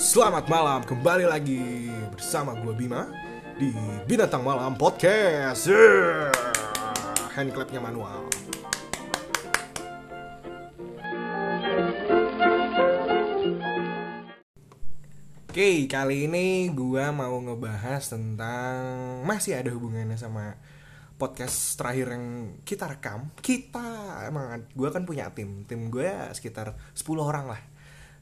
Selamat malam, kembali lagi bersama gue Bima di Binatang Malam Podcast. Yeah! Hand clapnya manual. Oke, kali ini gue mau ngebahas tentang masih ada hubungannya sama podcast terakhir yang kita rekam. Kita emang gue kan punya tim, tim gue sekitar 10 orang lah.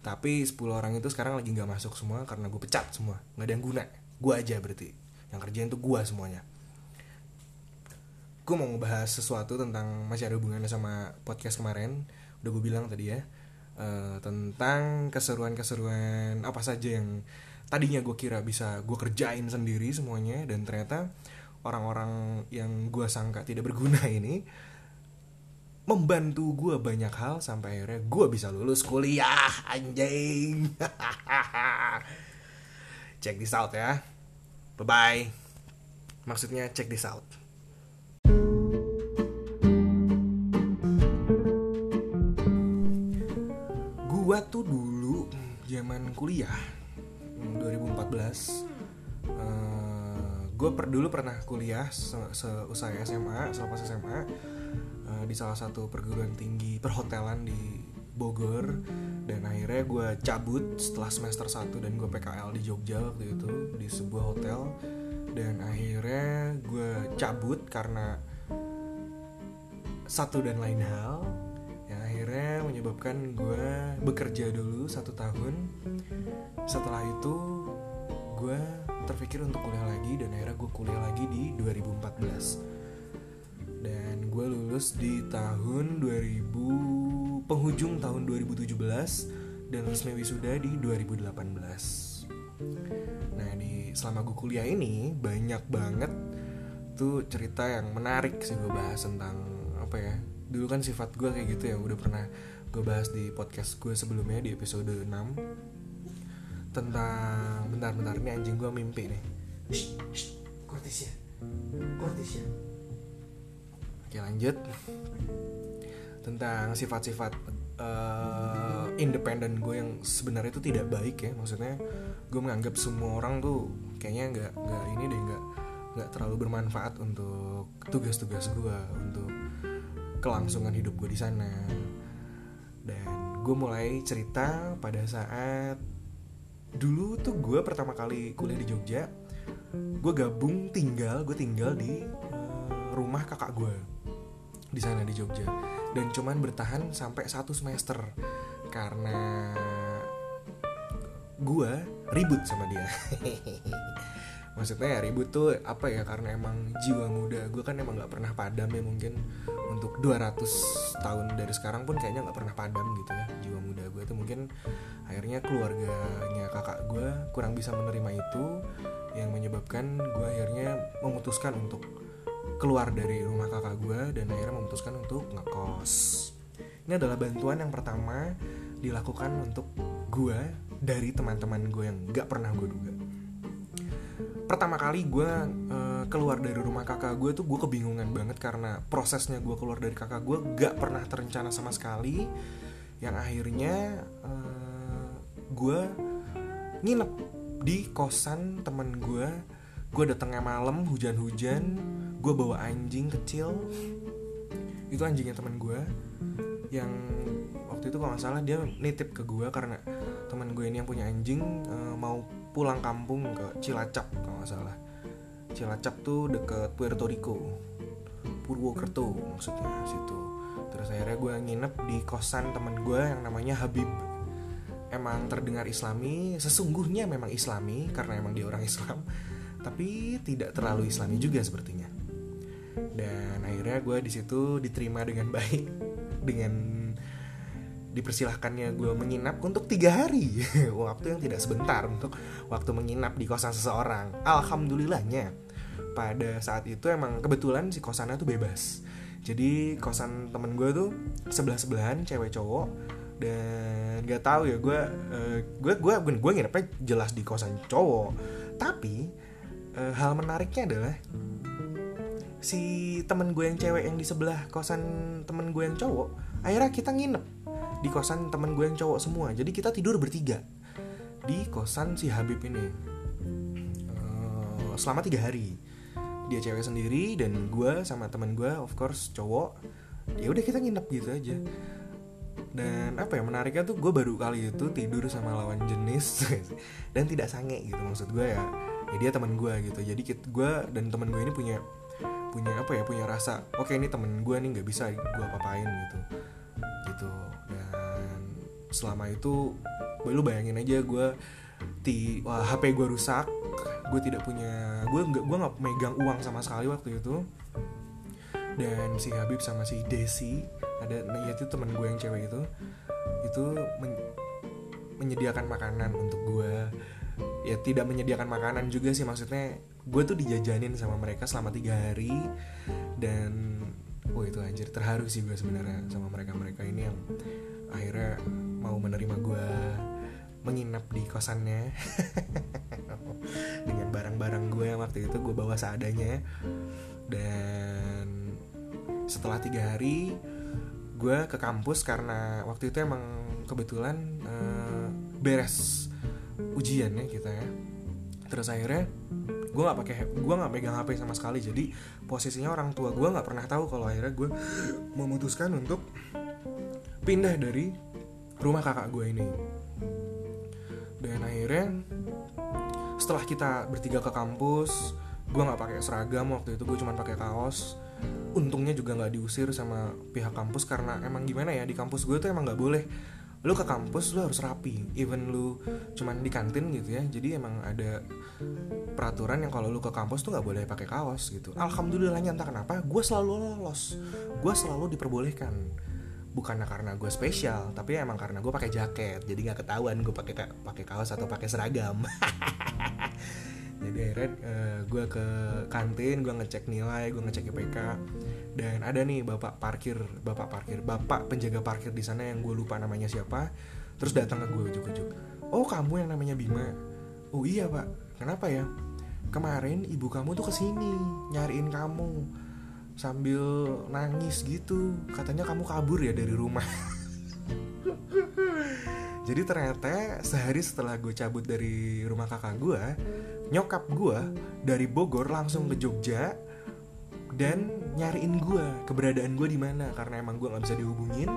Tapi 10 orang itu sekarang lagi nggak masuk semua karena gue pecat semua, nggak ada yang guna. Gue aja berarti, yang kerjain tuh gue semuanya. Gue mau ngebahas sesuatu tentang masih ada hubungannya sama podcast kemarin. Udah gue bilang tadi ya Eh, tentang keseruan-keseruan apa saja yang tadinya gue kira bisa gue kerjain sendiri semuanya dan ternyata orang-orang yang gue sangka tidak berguna ini membantu gue banyak hal sampai akhirnya gue bisa lulus kuliah anjing. Check this out ya. Bye bye maksudnya check this out. Gua tuh dulu zaman kuliah hmm, 2014 eh, gue per dulu pernah kuliah se- seusai SMA selepas SMA di salah satu perguruan tinggi perhotelan di Bogor. Dan akhirnya gue cabut setelah semester 1 dan gue PKL di Jogja waktu itu di sebuah hotel. Dan akhirnya gue cabut karena satu dan lain hal. Yang akhirnya menyebabkan gue bekerja dulu satu tahun. Setelah itu gue terpikir untuk kuliah lagi dan akhirnya gue kuliah lagi di 2014 dan gue lulus di tahun 2000 penghujung tahun 2017 dan resmi wisuda di 2018 nah di selama gue kuliah ini banyak banget tuh cerita yang menarik sih gue bahas tentang apa ya dulu kan sifat gue kayak gitu ya udah pernah gue bahas di podcast gue sebelumnya di episode 6 tentang bentar-bentar ini anjing gue mimpi nih. Shh, shh, kortis ya kortis ya oke lanjut. Tentang sifat-sifat eh, independen gue yang sebenarnya itu tidak baik ya. Maksudnya gue menganggap semua orang tuh kayaknya nggak nggak ini deh nggak nggak terlalu bermanfaat untuk tugas-tugas gue untuk kelangsungan hidup gue di sana. Dan gue mulai cerita pada saat dulu tuh gue pertama kali kuliah di Jogja gue gabung tinggal gue tinggal di eh, rumah kakak gue di sana di Jogja. Dan cuman bertahan sampai satu semester. Karena gue ribut sama dia. Maksudnya ya ribut tuh apa ya? Karena emang jiwa muda gue kan emang nggak pernah padam ya mungkin. Untuk 200 tahun dari sekarang pun kayaknya nggak pernah padam gitu ya jiwa muda gue tuh mungkin akhirnya keluarganya kakak gue kurang bisa menerima itu. Yang menyebabkan gue akhirnya memutuskan untuk keluar dari rumah kakak gue dan akhirnya memutuskan untuk ngekos. Ini adalah bantuan yang pertama dilakukan untuk gue dari teman-teman gue yang nggak pernah gue duga. Pertama kali gue eh, keluar dari rumah kakak gue tuh gue kebingungan banget karena prosesnya gue keluar dari kakak gue gak pernah terencana sama sekali. Yang akhirnya eh, gue nginep di kosan temen gue gue datangnya malam hujan-hujan gue bawa anjing kecil. Itu anjingnya temen gue yang waktu itu kalau nggak salah dia nitip ke gue karena teman gue ini yang punya anjing eh, mau pulang kampung ke Cilacap kalau nggak salah. Cilacap tuh deket Puerto Rico Purwokerto maksudnya situ. Terus akhirnya gue nginep di kosan teman gue yang namanya Habib. Emang terdengar islami sesungguhnya memang islami karena emang dia orang Islam tapi tidak terlalu islami juga sepertinya dan akhirnya gue di situ diterima dengan baik dengan dipersilahkannya gue menginap untuk tiga hari. Waktu yang tidak sebentar untuk waktu menginap di kosan seseorang. Alhamdulillahnya pada saat itu emang kebetulan si kosannya tuh bebas. Jadi kosan temen gue tuh sebelah sebelahan cewek cowok dan gak tahu ya gue eh, gue gue gue nginepnya jelas di kosan cowok. Tapi eh, hal menariknya adalah si temen gue yang cewek yang di sebelah kosan temen gue yang cowok akhirnya kita nginep di kosan temen gue yang cowok semua. Jadi kita tidur bertiga di kosan si Habib ini. Uh, selama tiga hari. Dia cewek sendiri dan gue sama teman gue of course cowok. Ya udah kita nginep gitu aja. Dan apa ya menariknya tuh gue baru kali itu tidur sama lawan jenis dan tidak sange gitu maksud gue ya. Ya dia teman gue gitu. Jadi gue dan teman gue ini punya punya apa ya punya rasa oke ini temen gue nih nggak bisa gue apa-apain gitu. Gitu. Dan selama itu lu bayangin aja gue ti wah, HP gue rusak gue tidak punya gue nggak gue nggak megang uang sama sekali waktu itu. Dan si Habib sama si Desi ada nah, ya itu teman gue yang cewek itu itu men menyediakan makanan untuk gue ya tidak menyediakan makanan juga sih maksudnya gue tuh dijajanin sama mereka selama tiga hari dan oh itu anjir terharu sih gue sebenarnya sama mereka mereka ini yang akhirnya mau menerima gue menginap di kosannya dengan barang-barang gue yang waktu itu gue bawa seadanya. Dan setelah tiga hari gue ke kampus karena waktu itu emang kebetulan uh, beres ujian ya kita ya. Terus akhirnya gue nggak pakai gue nggak megang hp sama sekali. Jadi posisinya orang tua gue nggak pernah tahu kalau akhirnya gue memutuskan untuk pindah dari rumah kakak gue ini. Dan akhirnya setelah kita bertiga ke kampus gue nggak pakai seragam waktu itu gue cuma pakai kaos. Untungnya juga nggak diusir sama pihak kampus karena emang gimana ya di kampus gue tuh emang nggak boleh lu ke kampus lu harus rapi even lu cuman di kantin gitu ya. Jadi emang ada peraturan yang kalau lu ke kampus tuh nggak boleh pakai kaos gitu. Alhamdulillahnya entah kenapa gue selalu lolos. Gue selalu diperbolehkan. Bukan karena gue spesial tapi emang karena gue pakai jaket. Jadi nggak ketahuan gue pakai pakai kaos atau pakai seragam jadi akhirnya uh, eh, gue ke kantin gue ngecek nilai gue ngecek IPK dan ada nih bapak parkir bapak parkir bapak penjaga parkir di sana yang gue lupa namanya siapa terus datang ke gue ujuk-ujuk. Oh kamu yang namanya Bima? Oh iya pak. Kenapa ya? Kemarin ibu kamu tuh ke sini nyariin kamu sambil nangis gitu. Katanya kamu kabur ya dari rumah jadi ternyata sehari setelah gue cabut dari rumah kakak gue nyokap gue dari Bogor langsung ke Jogja dan nyariin gue keberadaan gue di mana. Karena emang gue nggak bisa dihubungin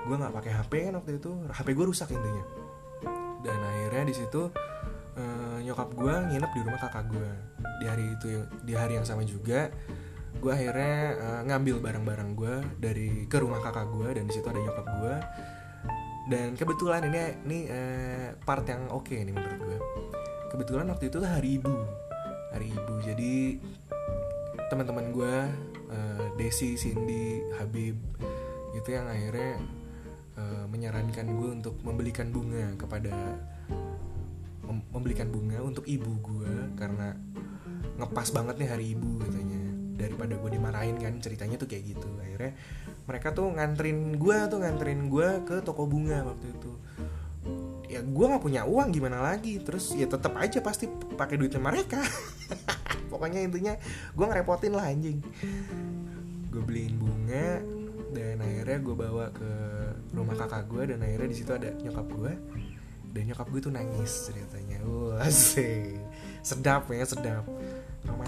gue nggak pakai HP kan waktu itu. HP gue rusak intinya. Dan akhirnya di situ uh, nyokap gue nginep di rumah kakak gue di hari itu di hari yang sama juga gue akhirnya uh, ngambil barang-barang gue dari ke rumah kakak gue dan di situ ada nyokap gue dan kebetulan ini ini uh, part yang oke okay nih menurut gue. Kebetulan waktu itu hari ibu. Hari ibu. Jadi teman-teman gue uh, Desi, Cindy, Habib gitu yang akhirnya uh, menyarankan gue untuk membelikan bunga kepada mem membelikan bunga untuk ibu gue karena ngepas banget nih hari ibu katanya. Daripada gue dimarahin kan ceritanya tuh kayak gitu. Akhirnya mereka tuh nganterin gue tuh nganterin gue ke toko bunga waktu itu. Ya gue nggak punya uang gimana lagi? Terus ya tetap aja pasti pakai duitnya mereka. Pokoknya intinya gue ngerepotin lah anjing. Gue beliin bunga dan akhirnya gue bawa ke rumah kakak gue dan akhirnya di situ ada nyokap gue dan nyokap gue tuh nangis ceritanya. Wah sedap ya sedap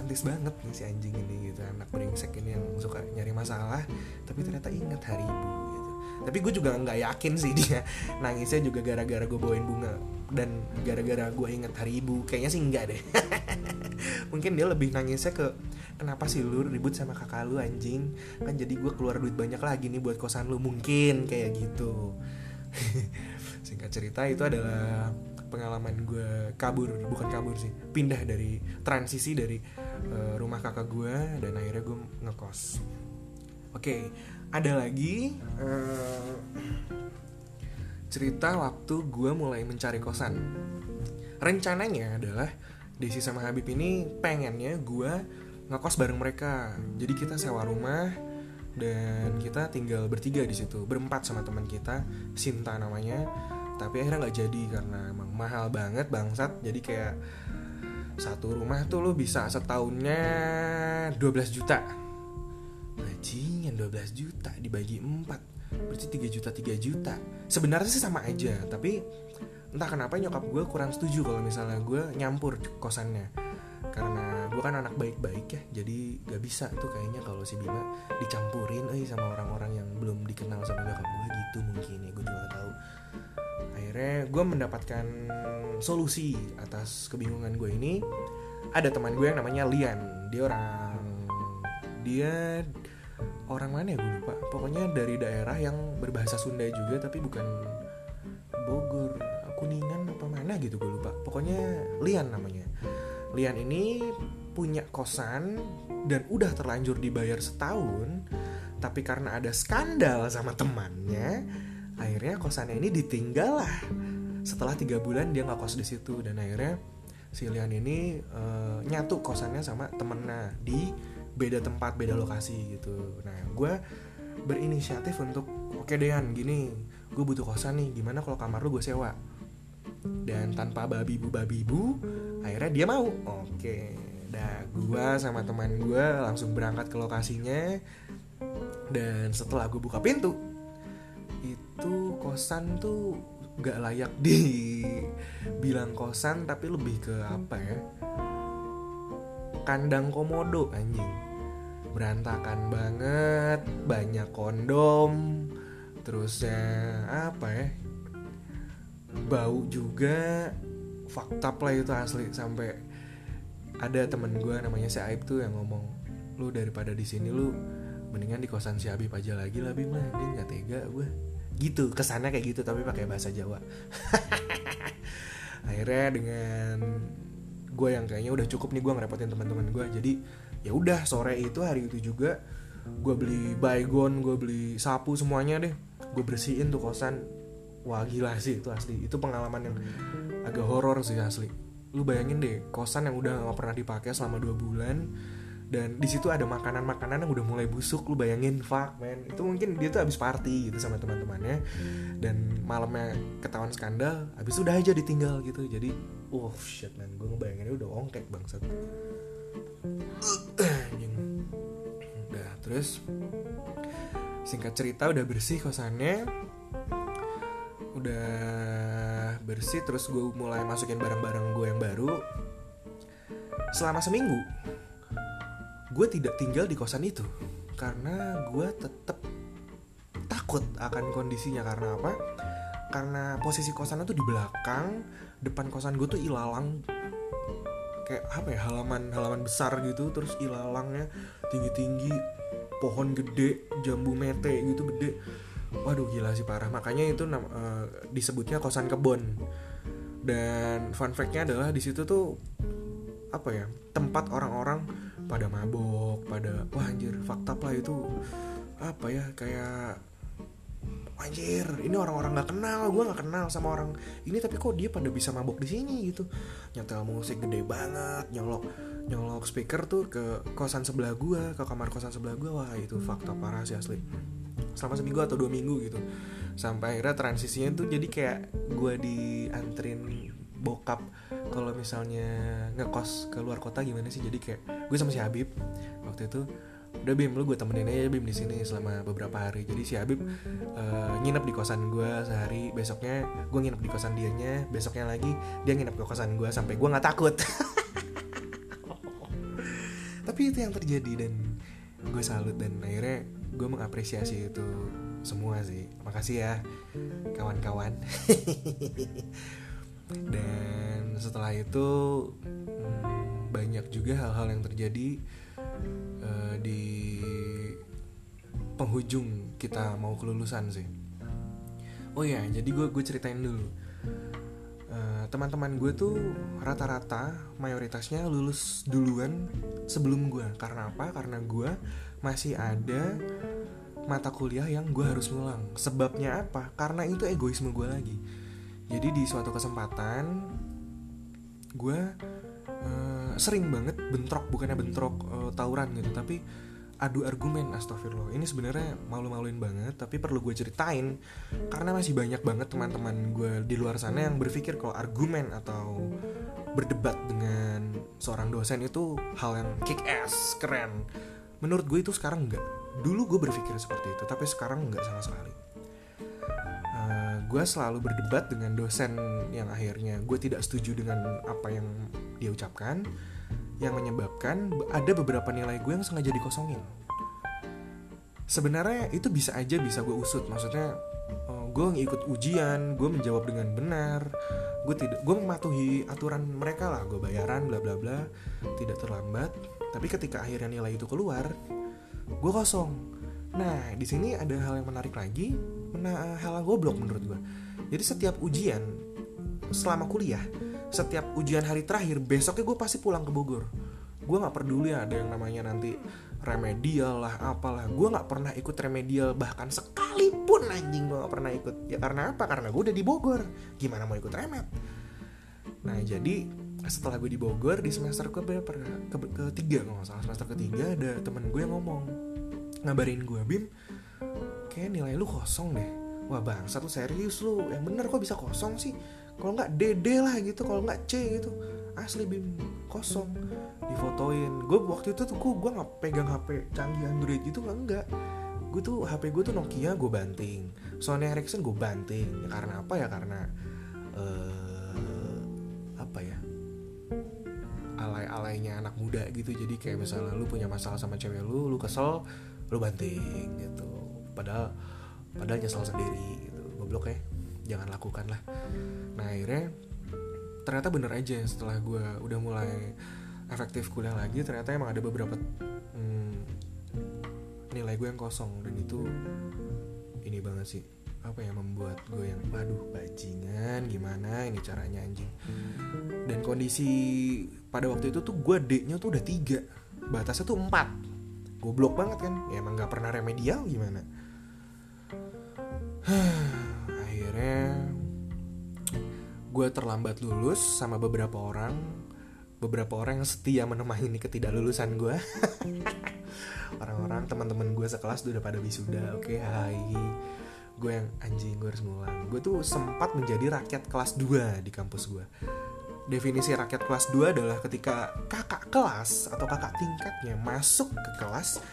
romantis banget nih si anjing ini gitu. Anak brengsek ini yang suka nyari masalah tapi ternyata ingat hari ibu gitu. Tapi gue juga nggak yakin sih dia nangisnya juga gara-gara gue bawain bunga dan gara-gara gue inget hari ibu. Kayaknya sih enggak deh. Mungkin dia lebih nangisnya ke kenapa sih lu ribut sama kakak lu anjing? Kan jadi gue keluar duit banyak lagi nih buat kosan lu. Mungkin kayak gitu. Singkat cerita itu adalah pengalaman gue kabur bukan kabur sih pindah dari transisi dari uh, rumah kakak gue dan akhirnya gue ngekos. Oke okay, ada lagi uh, cerita waktu gue mulai mencari kosan. Rencananya adalah Desi sama Habib ini pengennya gue ngekos bareng mereka. Jadi kita sewa rumah dan kita tinggal bertiga di situ berempat sama teman kita Sinta namanya tapi akhirnya nggak jadi karena emang mahal banget bangsat. Jadi kayak satu rumah tuh lo bisa setahunnya 12 juta. Bajingan 12 juta dibagi 4 berarti 3 juta 3 juta. Sebenarnya sih sama aja tapi entah kenapa nyokap gue kurang setuju kalau misalnya gue nyampur kosannya. Karena gue kan anak baik-baik ya jadi gak bisa tuh kayaknya kalau si Bima dicampurin eh sama orang-orang yang belum dikenal sama nyokap gue gitu mungkin ya gue juga gak tahu akhirnya gue mendapatkan solusi atas kebingungan gue ini. Ada teman gue yang namanya Lian. Dia orang dia orang mana ya gue lupa. Pokoknya dari daerah yang berbahasa Sunda juga tapi bukan Bogor Kuningan apa mana gitu gue lupa. Pokoknya Lian namanya. Lian ini punya kosan dan udah terlanjur dibayar setahun tapi karena ada skandal sama temannya akhirnya kosannya ini ditinggal lah. Setelah tiga bulan dia nggak kos di situ dan akhirnya si Lian ini uh, nyatu kosannya sama temennya di beda tempat beda lokasi gitu. Nah gue berinisiatif untuk oke okay, Dean gini gue butuh kosan nih. Gimana kalau kamar lu gue sewa? Dan tanpa babi bu babi bu akhirnya dia mau. Oke dah gue sama teman gue langsung berangkat ke lokasinya. Dan setelah gue buka pintu itu kosan tuh gak layak dibilang kosan tapi lebih ke apa ya? Kandang komodo anjing. Berantakan banget banyak kondom terusnya apa ya? Bau juga fakta lah itu asli. Sampai ada temen gue namanya si Aib tuh yang ngomong lu daripada di sini lu mendingan di kosan si Habib aja lagi lah Bima dia nggak tega gue gitu kesannya kayak gitu tapi pakai bahasa Jawa. Akhirnya dengan gue yang kayaknya udah cukup nih gue ngerepotin teman-teman gue jadi ya udah sore itu hari itu juga gue beli baygon gue beli sapu semuanya deh. Gue bersihin tuh kosan. Wah gila sih itu asli. Itu pengalaman yang agak horor sih asli. Lu bayangin deh kosan yang udah gak pernah dipakai selama dua bulan dan di situ ada makanan-makanan yang udah mulai busuk lu bayangin fuck man. Itu mungkin dia tuh habis party gitu sama teman-temannya. Dan malamnya ketahuan skandal habis udah aja ditinggal gitu. Jadi oh shit man. Gue ngebayanginnya udah ongkek bangsat. Udah terus singkat cerita udah bersih kosannya. Udah bersih terus gue mulai masukin barang-barang gue yang baru. Selama seminggu gue tidak tinggal di kosan itu karena gue tetap takut akan kondisinya. Karena apa? Karena posisi kosannya tuh di belakang depan kosan gue tuh ilalang. Kayak apa ya halaman halaman besar gitu terus ilalangnya tinggi tinggi pohon gede jambu mete gitu gede. Waduh gila sih parah. Makanya itu uh, disebutnya kosan kebon. Dan fun factnya adalah di situ tuh apa ya tempat orang-orang pada mabok pada wah anjir fakta lah itu apa ya kayak anjir ini orang-orang nggak kenal gue nggak kenal sama orang ini tapi kok dia pada bisa mabok di sini gitu. Nyetel musik gede banget nyolok nyolok speaker tuh ke kosan sebelah gue ke kamar kosan sebelah gue wah itu fakta parah sih asli. Selama seminggu atau dua minggu gitu. Sampai akhirnya transisinya tuh jadi kayak gue diantrin bokap kalau misalnya ngekos ke luar kota gimana sih? Jadi kayak gue sama si Habib waktu itu udah Bim lu gue temenin aja Bim di sini selama beberapa hari. Jadi si Habib uh, nginep di kosan gue sehari. Besoknya gue nginep di kosan dianya besoknya lagi dia nginep ke kosan gue sampai gue nggak takut. Tapi itu yang terjadi dan gue salut dan akhirnya gue mengapresiasi itu semua sih. Makasih ya kawan-kawan dan setelah itu hmm, banyak juga hal-hal yang terjadi uh, di penghujung kita mau kelulusan sih oh ya jadi gue gue ceritain dulu uh, teman-teman gue tuh rata-rata mayoritasnya lulus duluan sebelum gue karena apa karena gue masih ada mata kuliah yang gue harus ngulang. Sebabnya apa? Karena itu egoisme gue lagi. Jadi di suatu kesempatan gue uh, sering banget bentrok, bukannya bentrok uh, tawuran gitu, tapi adu argumen astagfirullah. Ini sebenarnya malu-maluin banget tapi perlu gue ceritain karena masih banyak banget teman-teman gue di luar sana yang berpikir kalau argumen atau berdebat dengan seorang dosen itu hal yang kick ass keren. Menurut gue itu sekarang enggak. Dulu gue berpikir seperti itu tapi sekarang enggak sama sekali gue selalu berdebat dengan dosen yang akhirnya. Gue tidak setuju dengan apa yang dia ucapkan. Yang menyebabkan ada beberapa nilai gue yang sengaja dikosongin. Sebenarnya itu bisa aja bisa gue usut. Maksudnya uh, gue ngikut ujian gue menjawab dengan benar. Gue tidak gue mematuhi aturan mereka lah. Gue bayaran bla bla bla. Tidak terlambat. Tapi ketika akhirnya nilai itu keluar gue kosong nah di sini ada hal yang menarik lagi mena hal yang goblok menurut gue jadi setiap ujian selama kuliah setiap ujian hari terakhir besoknya gue pasti pulang ke Bogor. Gue nggak peduli ada yang namanya nanti remedial lah apalah. Gue nggak pernah ikut remedial bahkan sekalipun anjing gue nggak pernah ikut. Ya karena apa? Karena gue udah di Bogor. Gimana mau ikut remed nah jadi setelah gue di Bogor di semester ke berapa? Ke, ketiga nggak salah. Semester ketiga ada temen gue yang ngomong ngabarin gue bim kayak nilai lu kosong deh. Wah bang satu serius lu. Yang bener kok bisa kosong sih? Kalau nggak DD lah gitu kalau nggak C gitu. Asli bim kosong. Difotoin. Gue waktu itu tuh gue nggak pegang HP canggih Android itu nggak enggak gue tuh HP gue tuh Nokia gue banting. Sony Ericsson gue banting. Ya, karena apa ya? Karena uh, apa ya? Alay-alaynya anak muda gitu. Jadi kayak misalnya lu punya masalah sama cewek lu lu kesel lu banting gitu. Padahal padahal nyesel sendiri gitu. Goblok ya. Jangan lakukan lah. Nah akhirnya ternyata bener aja setelah gue udah mulai efektif kuliah lagi ternyata emang ada beberapa hmm, nilai gue yang kosong. Dan itu ini banget sih. Apa ya membuat gue yang waduh bajingan gimana ini caranya anjing? Dan kondisi pada waktu itu tuh gue D-nya tuh udah tiga batasnya tuh empat goblok banget kan? Ya emang gak pernah remedial gimana? Akhirnya gue terlambat lulus sama beberapa orang. Beberapa orang yang setia menemani ketidaklulusan gue orang-orang teman-teman gue sekelas udah pada wisuda oke okay, hai. Gue yang anjing gue harus ngulang. Gue tuh sempat menjadi rakyat kelas 2 di kampus gue definisi rakyat kelas 2 adalah ketika kakak kelas atau kakak tingkatnya masuk ke kelas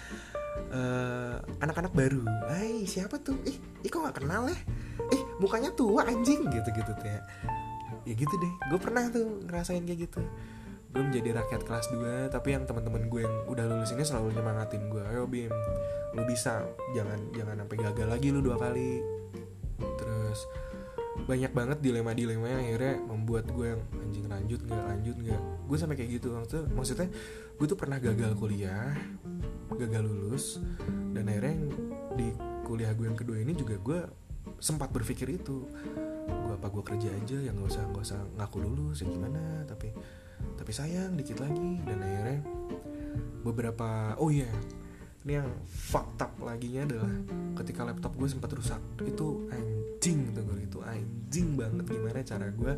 anak anak-anak baru. Hai siapa tuh? Ih, ih kok gak kenal ya? Ih mukanya tua anjing gitu-gitu tuh ya ya gitu deh gue pernah tuh ngerasain kayak gitu. Gue menjadi rakyat kelas 2 tapi yang teman-teman gue yang udah lulus ini selalu nyemangatin gue ayo bim lu bisa. Jangan jangan sampai gagal lagi lu dua kali. Terus banyak banget dilema-dilema yang akhirnya membuat gue yang anjing lanjut nggak lanjut nggak. Gue sampai kayak gitu maksudnya maksudnya gue tuh pernah gagal kuliah gagal lulus dan akhirnya di kuliah gue yang kedua ini juga gue sempat berpikir itu gue apa gue kerja aja yang nggak usah nggak usah ngaku dulu sih gimana? Tapi tapi sayang dikit lagi dan akhirnya beberapa oh iya yeah, ini yang fucked up laginya adalah ketika laptop gue sempat rusak itu anjing tuh itu. Anjing banget. Gimana cara gue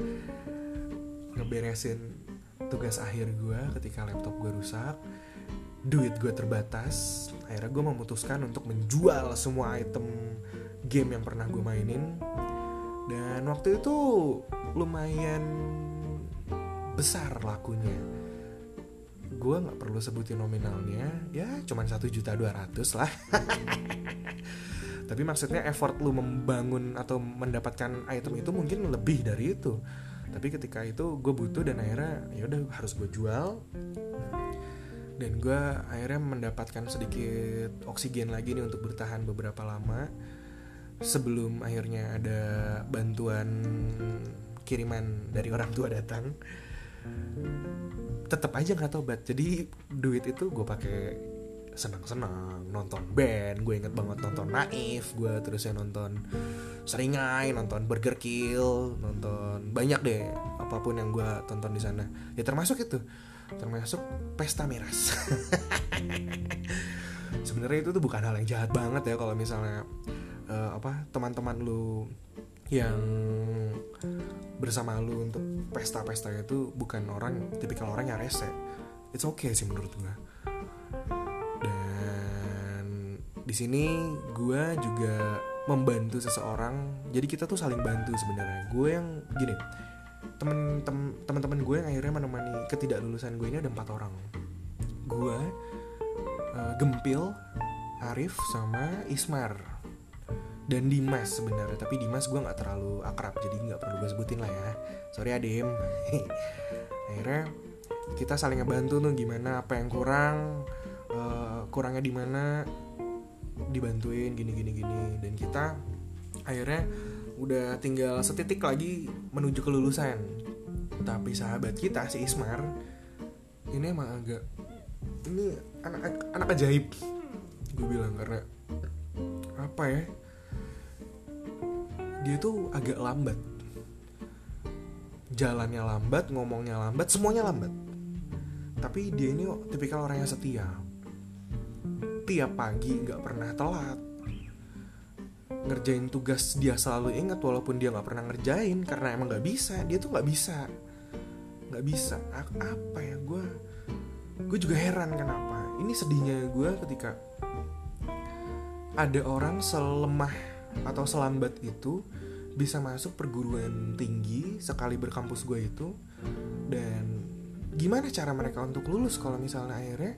ngeberesin tugas akhir gue ketika laptop gue rusak duit gue terbatas akhirnya gue memutuskan untuk menjual semua item game yang pernah gue mainin. Dan waktu itu lumayan besar lakunya. Gue nggak perlu sebutin nominalnya. Ya cuman satu juta dua ratus lah tapi maksudnya effort lu membangun atau mendapatkan item itu mungkin lebih dari itu. Tapi ketika itu gue butuh dan akhirnya ya udah harus gue jual. Dan gue akhirnya mendapatkan sedikit oksigen lagi nih untuk bertahan beberapa lama. Sebelum akhirnya ada bantuan kiriman dari orang tua datang. Tetap aja nggak tobat. Jadi duit itu gue pakai senang-senang nonton band gue inget banget nonton naif gue terusnya nonton seringai nonton burger kill nonton banyak deh apa pun yang gue tonton di sana. Ya termasuk itu termasuk pesta miras. Sebenarnya itu tuh bukan hal yang jahat banget ya kalau misalnya uh, apa teman-teman lu yang bersama lu untuk pesta-pesta itu bukan orang tipikal orang yang rese. It's okay sih menurut gue di sini gue juga membantu seseorang. Jadi kita tuh saling bantu sebenarnya. Gue yang gini temen teman-teman gue yang akhirnya menemani ketidaklulusan gue ini ada empat orang. Gue uh, Gempil Arif sama Ismar. Dan Dimas sebenarnya tapi Dimas gue nggak terlalu akrab jadi nggak perlu gue sebutin lah ya. Sorry Adem akhirnya kita saling ngebantu tuh gimana apa yang kurang uh, kurangnya di mana dibantuin gini gini gini. Dan kita akhirnya udah tinggal setitik lagi menuju kelulusan. Tapi sahabat kita si Ismar ini emang agak ini anak anak ajaib. Gue bilang karena apa ya? Dia tuh agak lambat. Jalannya lambat ngomongnya lambat semuanya lambat. Tapi dia ini tipikal orang yang setia tiap pagi nggak pernah telat. Ngerjain tugas dia selalu ingat walaupun dia nggak pernah ngerjain karena emang nggak bisa. Dia tuh nggak bisa. Nggak bisa. Apa ya? Gue gue juga heran kenapa. Ini sedihnya gue ketika ada orang selemah atau selambat itu bisa masuk perguruan tinggi sekali berkampus gue itu. Dan gimana cara mereka untuk lulus kalau misalnya akhirnya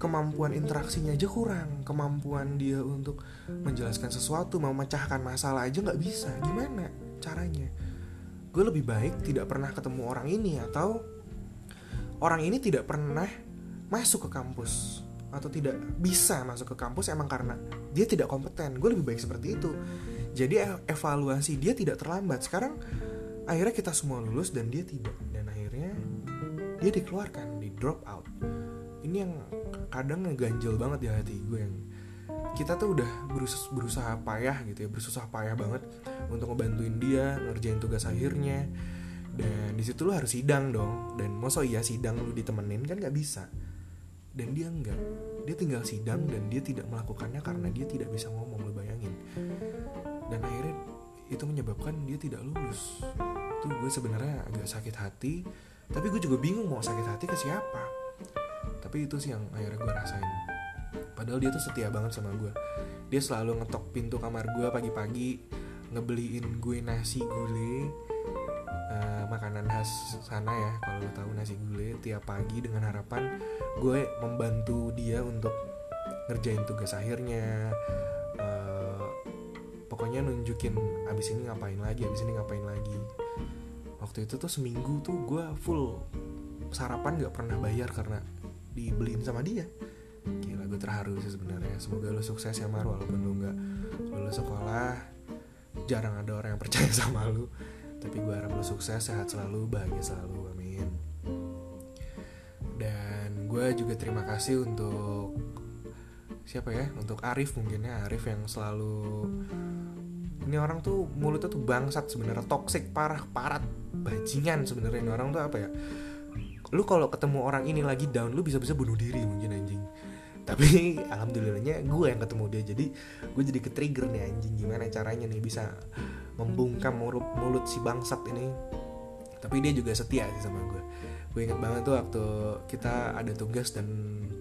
kemampuan interaksinya aja kurang kemampuan dia untuk menjelaskan sesuatu memecahkan masalah aja nggak bisa. Gimana caranya? Gue lebih baik tidak pernah ketemu orang ini atau orang ini tidak pernah masuk ke kampus atau tidak bisa masuk ke kampus emang karena dia tidak kompeten. Gue lebih baik seperti itu. Jadi evaluasi dia tidak terlambat. Sekarang akhirnya kita semua lulus dan dia tidak. Dan akhirnya dia dikeluarkan di drop out. Ini yang kadang ngeganjel banget di hati gue yang kita tuh udah berusaha, berusaha payah gitu ya berusaha payah banget untuk ngebantuin dia ngerjain tugas akhirnya. Dan di situ lu harus sidang dong. Dan masa iya sidang lu ditemenin? Kan nggak bisa. Dan dia enggak dia tinggal sidang dan dia tidak melakukannya karena dia tidak bisa ngomong lu bayangin. Dan akhirnya itu menyebabkan dia tidak lulus. Itu gue sebenarnya agak sakit hati. Tapi gue juga bingung mau sakit hati ke siapa tapi itu sih yang akhirnya gue rasain. Padahal dia tuh setia banget sama gue dia selalu ngetok pintu kamar gue pagi-pagi ngebeliin gue nasi gulai uh, makanan khas sana ya kalau lo tahu nasi gulai tiap pagi dengan harapan gue membantu dia untuk ngerjain tugas akhirnya. Uh, pokoknya nunjukin abis ini ngapain lagi abis ini ngapain lagi. Waktu itu tuh seminggu tuh gue full sarapan nggak pernah bayar karena dibeliin sama dia. Gila gue terharu sih sebenarnya. Semoga lo sukses ya Mar walaupun lo nggak lulus sekolah. Jarang ada orang yang percaya sama lo tapi gue harap lo sukses sehat selalu bahagia selalu. Amin. Dan gue juga terima kasih untuk siapa ya? Untuk Arif mungkin ya. Arif yang selalu ini orang tuh mulutnya tuh bangsat sebenarnya. Toxic parah parat bajingan sebenarnya. Ini orang tuh apa ya lu kalau ketemu orang ini lagi down lu bisa-bisa bunuh diri mungkin anjing. Tapi alhamdulillahnya gue yang ketemu dia jadi gue jadi ke trigger nih anjing gimana caranya nih bisa membungkam mulut mulut si bangsat ini. Tapi dia juga setia sih sama gue gue inget banget tuh waktu kita ada tugas dan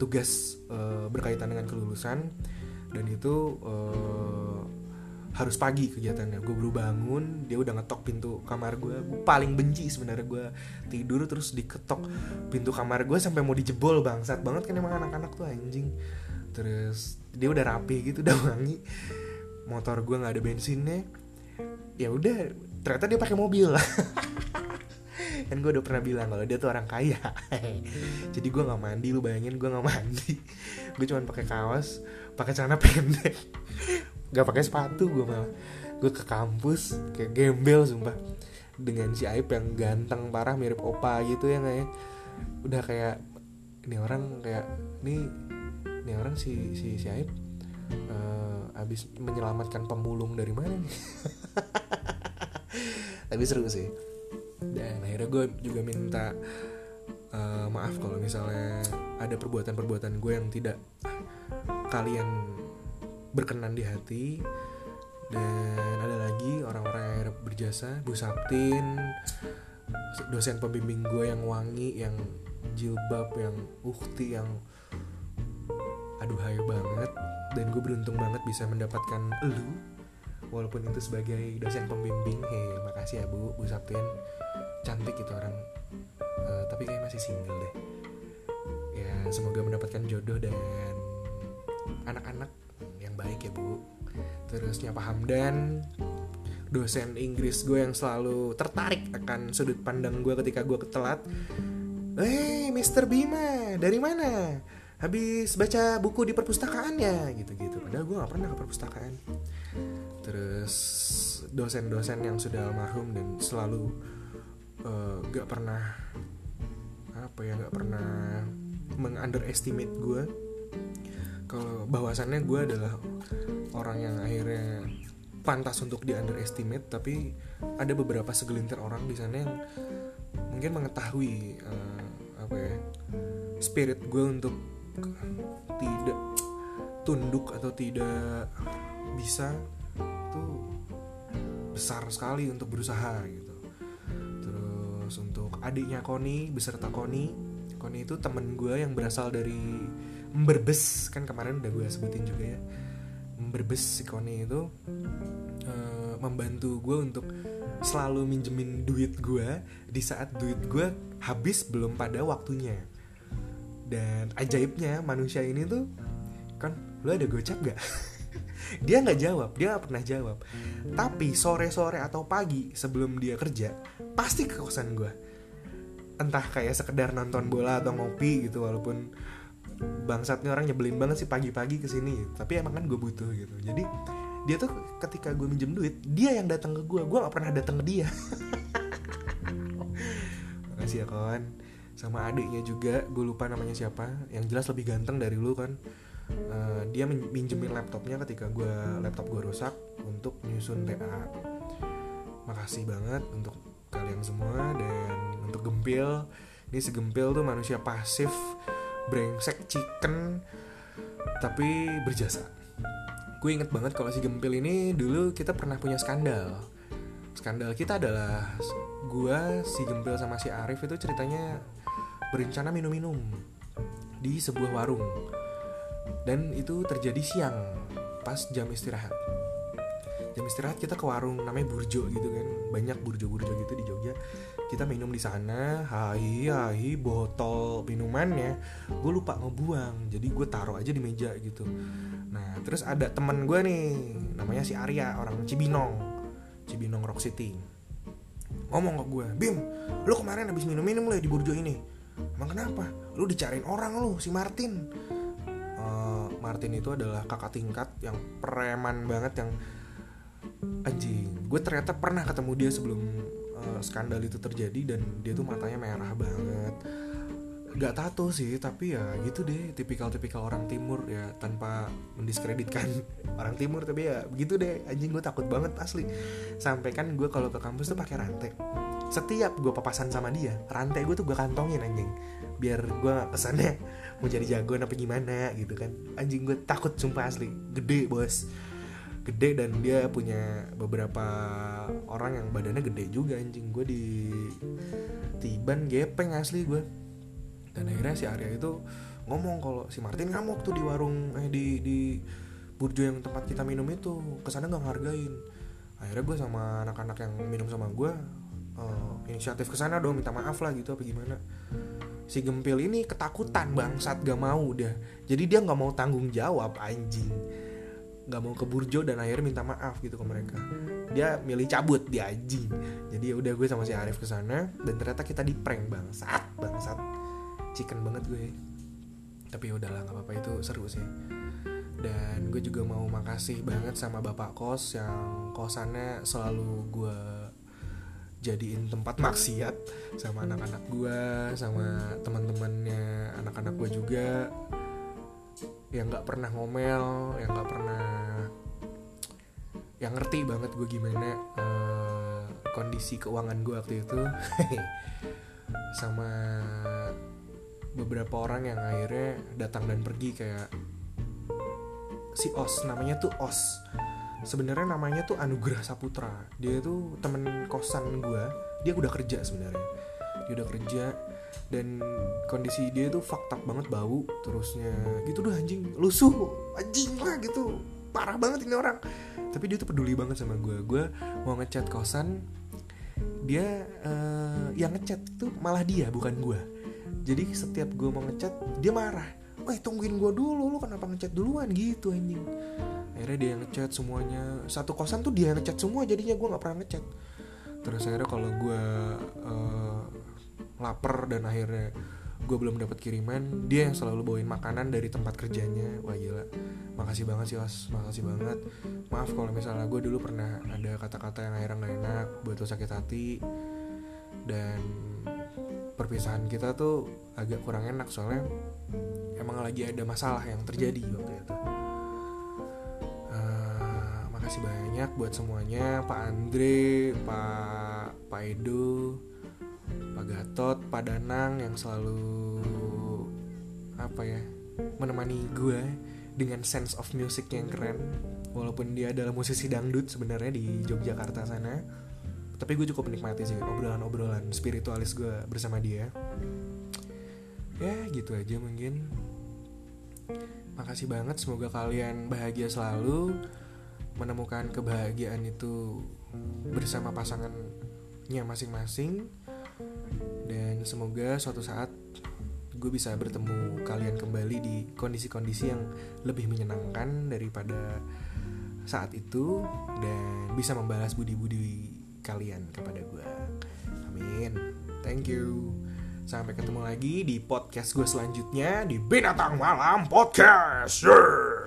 tugas uh, berkaitan dengan kelulusan. Dan itu uh, harus pagi kegiatannya. Gue baru bangun dia udah ngetok pintu kamar gue gue paling benci sebenarnya gue tidur terus diketok pintu kamar gue sampai mau dijebol bangsat banget kan emang anak-anak tuh anjing. Terus dia udah rapi gitu udah wangi. Motor gue nggak ada bensinnya. Ya udah ternyata dia pakai mobil. Kan gue udah pernah bilang kalau dia tuh orang kaya. Jadi gue nggak mandi lu bayangin gue nggak mandi. Gue cuma pakai kaos pakai celana pendek gak pakai sepatu gue malah. Gue ke kampus kayak gembel sumpah. Dengan si Aib yang ganteng parah mirip opa gitu ya ya. Udah kayak ini orang kayak ini ini orang si si si Aib uh, abis menyelamatkan pemulung dari mana nih? Tapi seru sih. Dan akhirnya gue juga minta uh, maaf kalau misalnya ada perbuatan-perbuatan gue yang tidak kalian berkenan di hati. Dan ada lagi orang-orang yang berjasa. Bu Saptin dosen pembimbing gue yang wangi yang jilbab yang ukti yang aduh hayo banget. Dan gue beruntung banget bisa mendapatkan lu. Walaupun itu sebagai dosen pembimbing hei makasih ya Bu Bu Saptin. Cantik itu orang. Uh, tapi kayak masih single deh. Ya semoga mendapatkan jodoh dan anak-anak baik ya bu terus nyapa Hamdan dosen Inggris gue yang selalu tertarik akan sudut pandang gue ketika gue ketelat Hei Mr. Bima dari mana? Habis baca buku di perpustakaannya gitu-gitu Padahal gue gak pernah ke perpustakaan Terus dosen-dosen yang sudah almarhum dan selalu uh, gak pernah Apa ya gak pernah mengunderestimate gue kalau bahwasannya gue adalah orang yang akhirnya pantas untuk di underestimate tapi ada beberapa segelintir orang di sana yang mungkin mengetahui uh, apa ya spirit gue untuk tidak tunduk atau tidak bisa itu besar sekali untuk berusaha gitu. Terus untuk adiknya Koni beserta Koni Koni itu temen gue yang berasal dari Berbes kan kemarin udah gue sebutin juga ya. Berbes si Koni itu uh, membantu gue untuk selalu minjemin duit gue di saat duit gue habis belum pada waktunya. Dan ajaibnya manusia ini tuh kan lo ada gocap gak dia nggak jawab dia gak pernah jawab. Tapi sore sore atau pagi sebelum dia kerja pasti ke kosan gue entah kayak sekedar nonton bola atau ngopi gitu walaupun bangsatnya orang nyebelin banget sih pagi-pagi ke sini tapi emang kan gue butuh gitu. Jadi dia tuh ketika gue minjem duit dia yang datang ke gue. Gue gak pernah datang ke dia. Makasih ya kawan sama adiknya juga. Gue lupa namanya siapa. Yang jelas lebih ganteng dari lu kan uh, dia minjemin laptopnya ketika gue laptop gue rusak untuk nyusun TA makasih banget untuk kalian semua dan untuk gempil. Ini si gempil tuh manusia pasif brengsek chicken tapi berjasa. Gue inget banget kalau si gempil ini dulu kita pernah punya skandal. Skandal kita adalah gue si gempil sama si Arif itu ceritanya berencana minum-minum di sebuah warung. Dan itu terjadi siang pas jam istirahat. Jam istirahat kita ke warung namanya Burjo gitu kan. Banyak burjo-burjo gitu di Jogja kita minum di sana hai botol minumannya. Gue lupa ngebuang jadi gue taruh aja di meja gitu. Nah terus ada teman gue nih namanya si Arya orang Cibinong Cibinong Rock City. Ngomong ke gue Bim lu kemarin habis minum-minum lo ya di burjo ini? Emang kenapa? Lu dicariin orang lu si Martin. Uh, Martin itu adalah kakak tingkat yang preman banget yang anjing gue ternyata pernah ketemu dia sebelum uh, skandal itu terjadi dan dia tuh matanya merah banget. Gak tato sih tapi ya gitu deh tipikal-tipikal orang timur ya tanpa mendiskreditkan orang timur tapi ya begitu deh. Anjing gue takut banget asli. Sampai kan gue kalau ke kampus tuh pakai rantai. Setiap gue papasan sama dia rantai gue tuh gue kantongin anjing. Biar gue kesannya mau jadi jagoan apa gimana gitu kan. Anjing gue takut sumpah asli. Gede bos gede dan dia punya beberapa orang yang badannya gede juga anjing. Gue di tiban gepeng asli gue dan akhirnya si Arya itu ngomong kalau si Martin ngamuk tuh di warung eh di di burjo yang tempat kita minum itu. Ke sana nggak ngargain akhirnya gue sama anak-anak yang minum sama gue uh, inisiatif ke sana dong minta maaf lah gitu apa gimana. Si gempil ini ketakutan bangsat gak mau udah jadi dia nggak mau tanggung jawab anjing nggak mau ke burjo dan akhirnya minta maaf gitu ke mereka. Dia milih cabut di anjing. Jadi ya udah gue sama si Arif ke sana dan ternyata kita di prank bangsat bangsat. Chicken banget gue. Tapi ya udahlah nggak apa-apa itu seru sih. Dan gue juga mau makasih banget sama bapak kos yang kosannya selalu gue jadiin tempat maksiat sama anak-anak gue sama teman-temannya anak-anak gue juga yang nggak pernah ngomel yang nggak pernah yang ngerti banget gue gimana uh, kondisi keuangan gue waktu itu. Sama beberapa orang yang akhirnya datang dan pergi kayak si Os namanya tuh Os. Sebenarnya namanya tuh Anugrah Saputra. Dia tuh temen kosan gue dia udah kerja sebenarnya dia udah kerja dan kondisi dia tuh fakta banget bau terusnya. Gitu doh anjing. Lusuh anjing lah gitu. Parah banget ini orang. Tapi dia tuh peduli banget sama gue gue mau ngechat kosan dia uh, yang ngechat tuh malah dia bukan gue jadi setiap gue mau ngechat dia marah. Wah tungguin gue dulu lu kenapa ngechat duluan? Gitu anjing. Akhirnya dia yang ngechat semuanya. Satu kosan tuh dia yang ngechat semua jadinya gue nggak pernah ngechat. Terus akhirnya kalau gue uh, lapar dan akhirnya gue belum dapat kiriman dia yang selalu bawain makanan dari tempat kerjanya. Wah gila. Makasih banget sih os makasih banget. Maaf kalau misalnya gue dulu pernah ada kata-kata yang akhirnya nggak enak buat lo sakit hati. Dan perpisahan kita tuh agak kurang enak soalnya emang lagi ada masalah yang terjadi waktu itu. Uh, makasih banyak buat semuanya. Pak Andre Pak Pak Edo Gatot, Pak Danang yang selalu apa ya menemani gue dengan sense of music yang keren. Walaupun dia adalah musisi dangdut sebenarnya di Yogyakarta sana. Tapi gue cukup menikmati sih obrolan-obrolan spiritualis gue bersama dia. Ya gitu aja mungkin. Makasih banget semoga kalian bahagia selalu. Menemukan kebahagiaan itu bersama pasangannya masing-masing dan semoga suatu saat gue bisa bertemu kalian kembali di kondisi-kondisi yang lebih menyenangkan daripada saat itu dan bisa membalas budi-budi kalian kepada gue. Amin. Thank you. Sampai ketemu lagi di podcast gue selanjutnya di Binatang Malam Podcast. Yeah.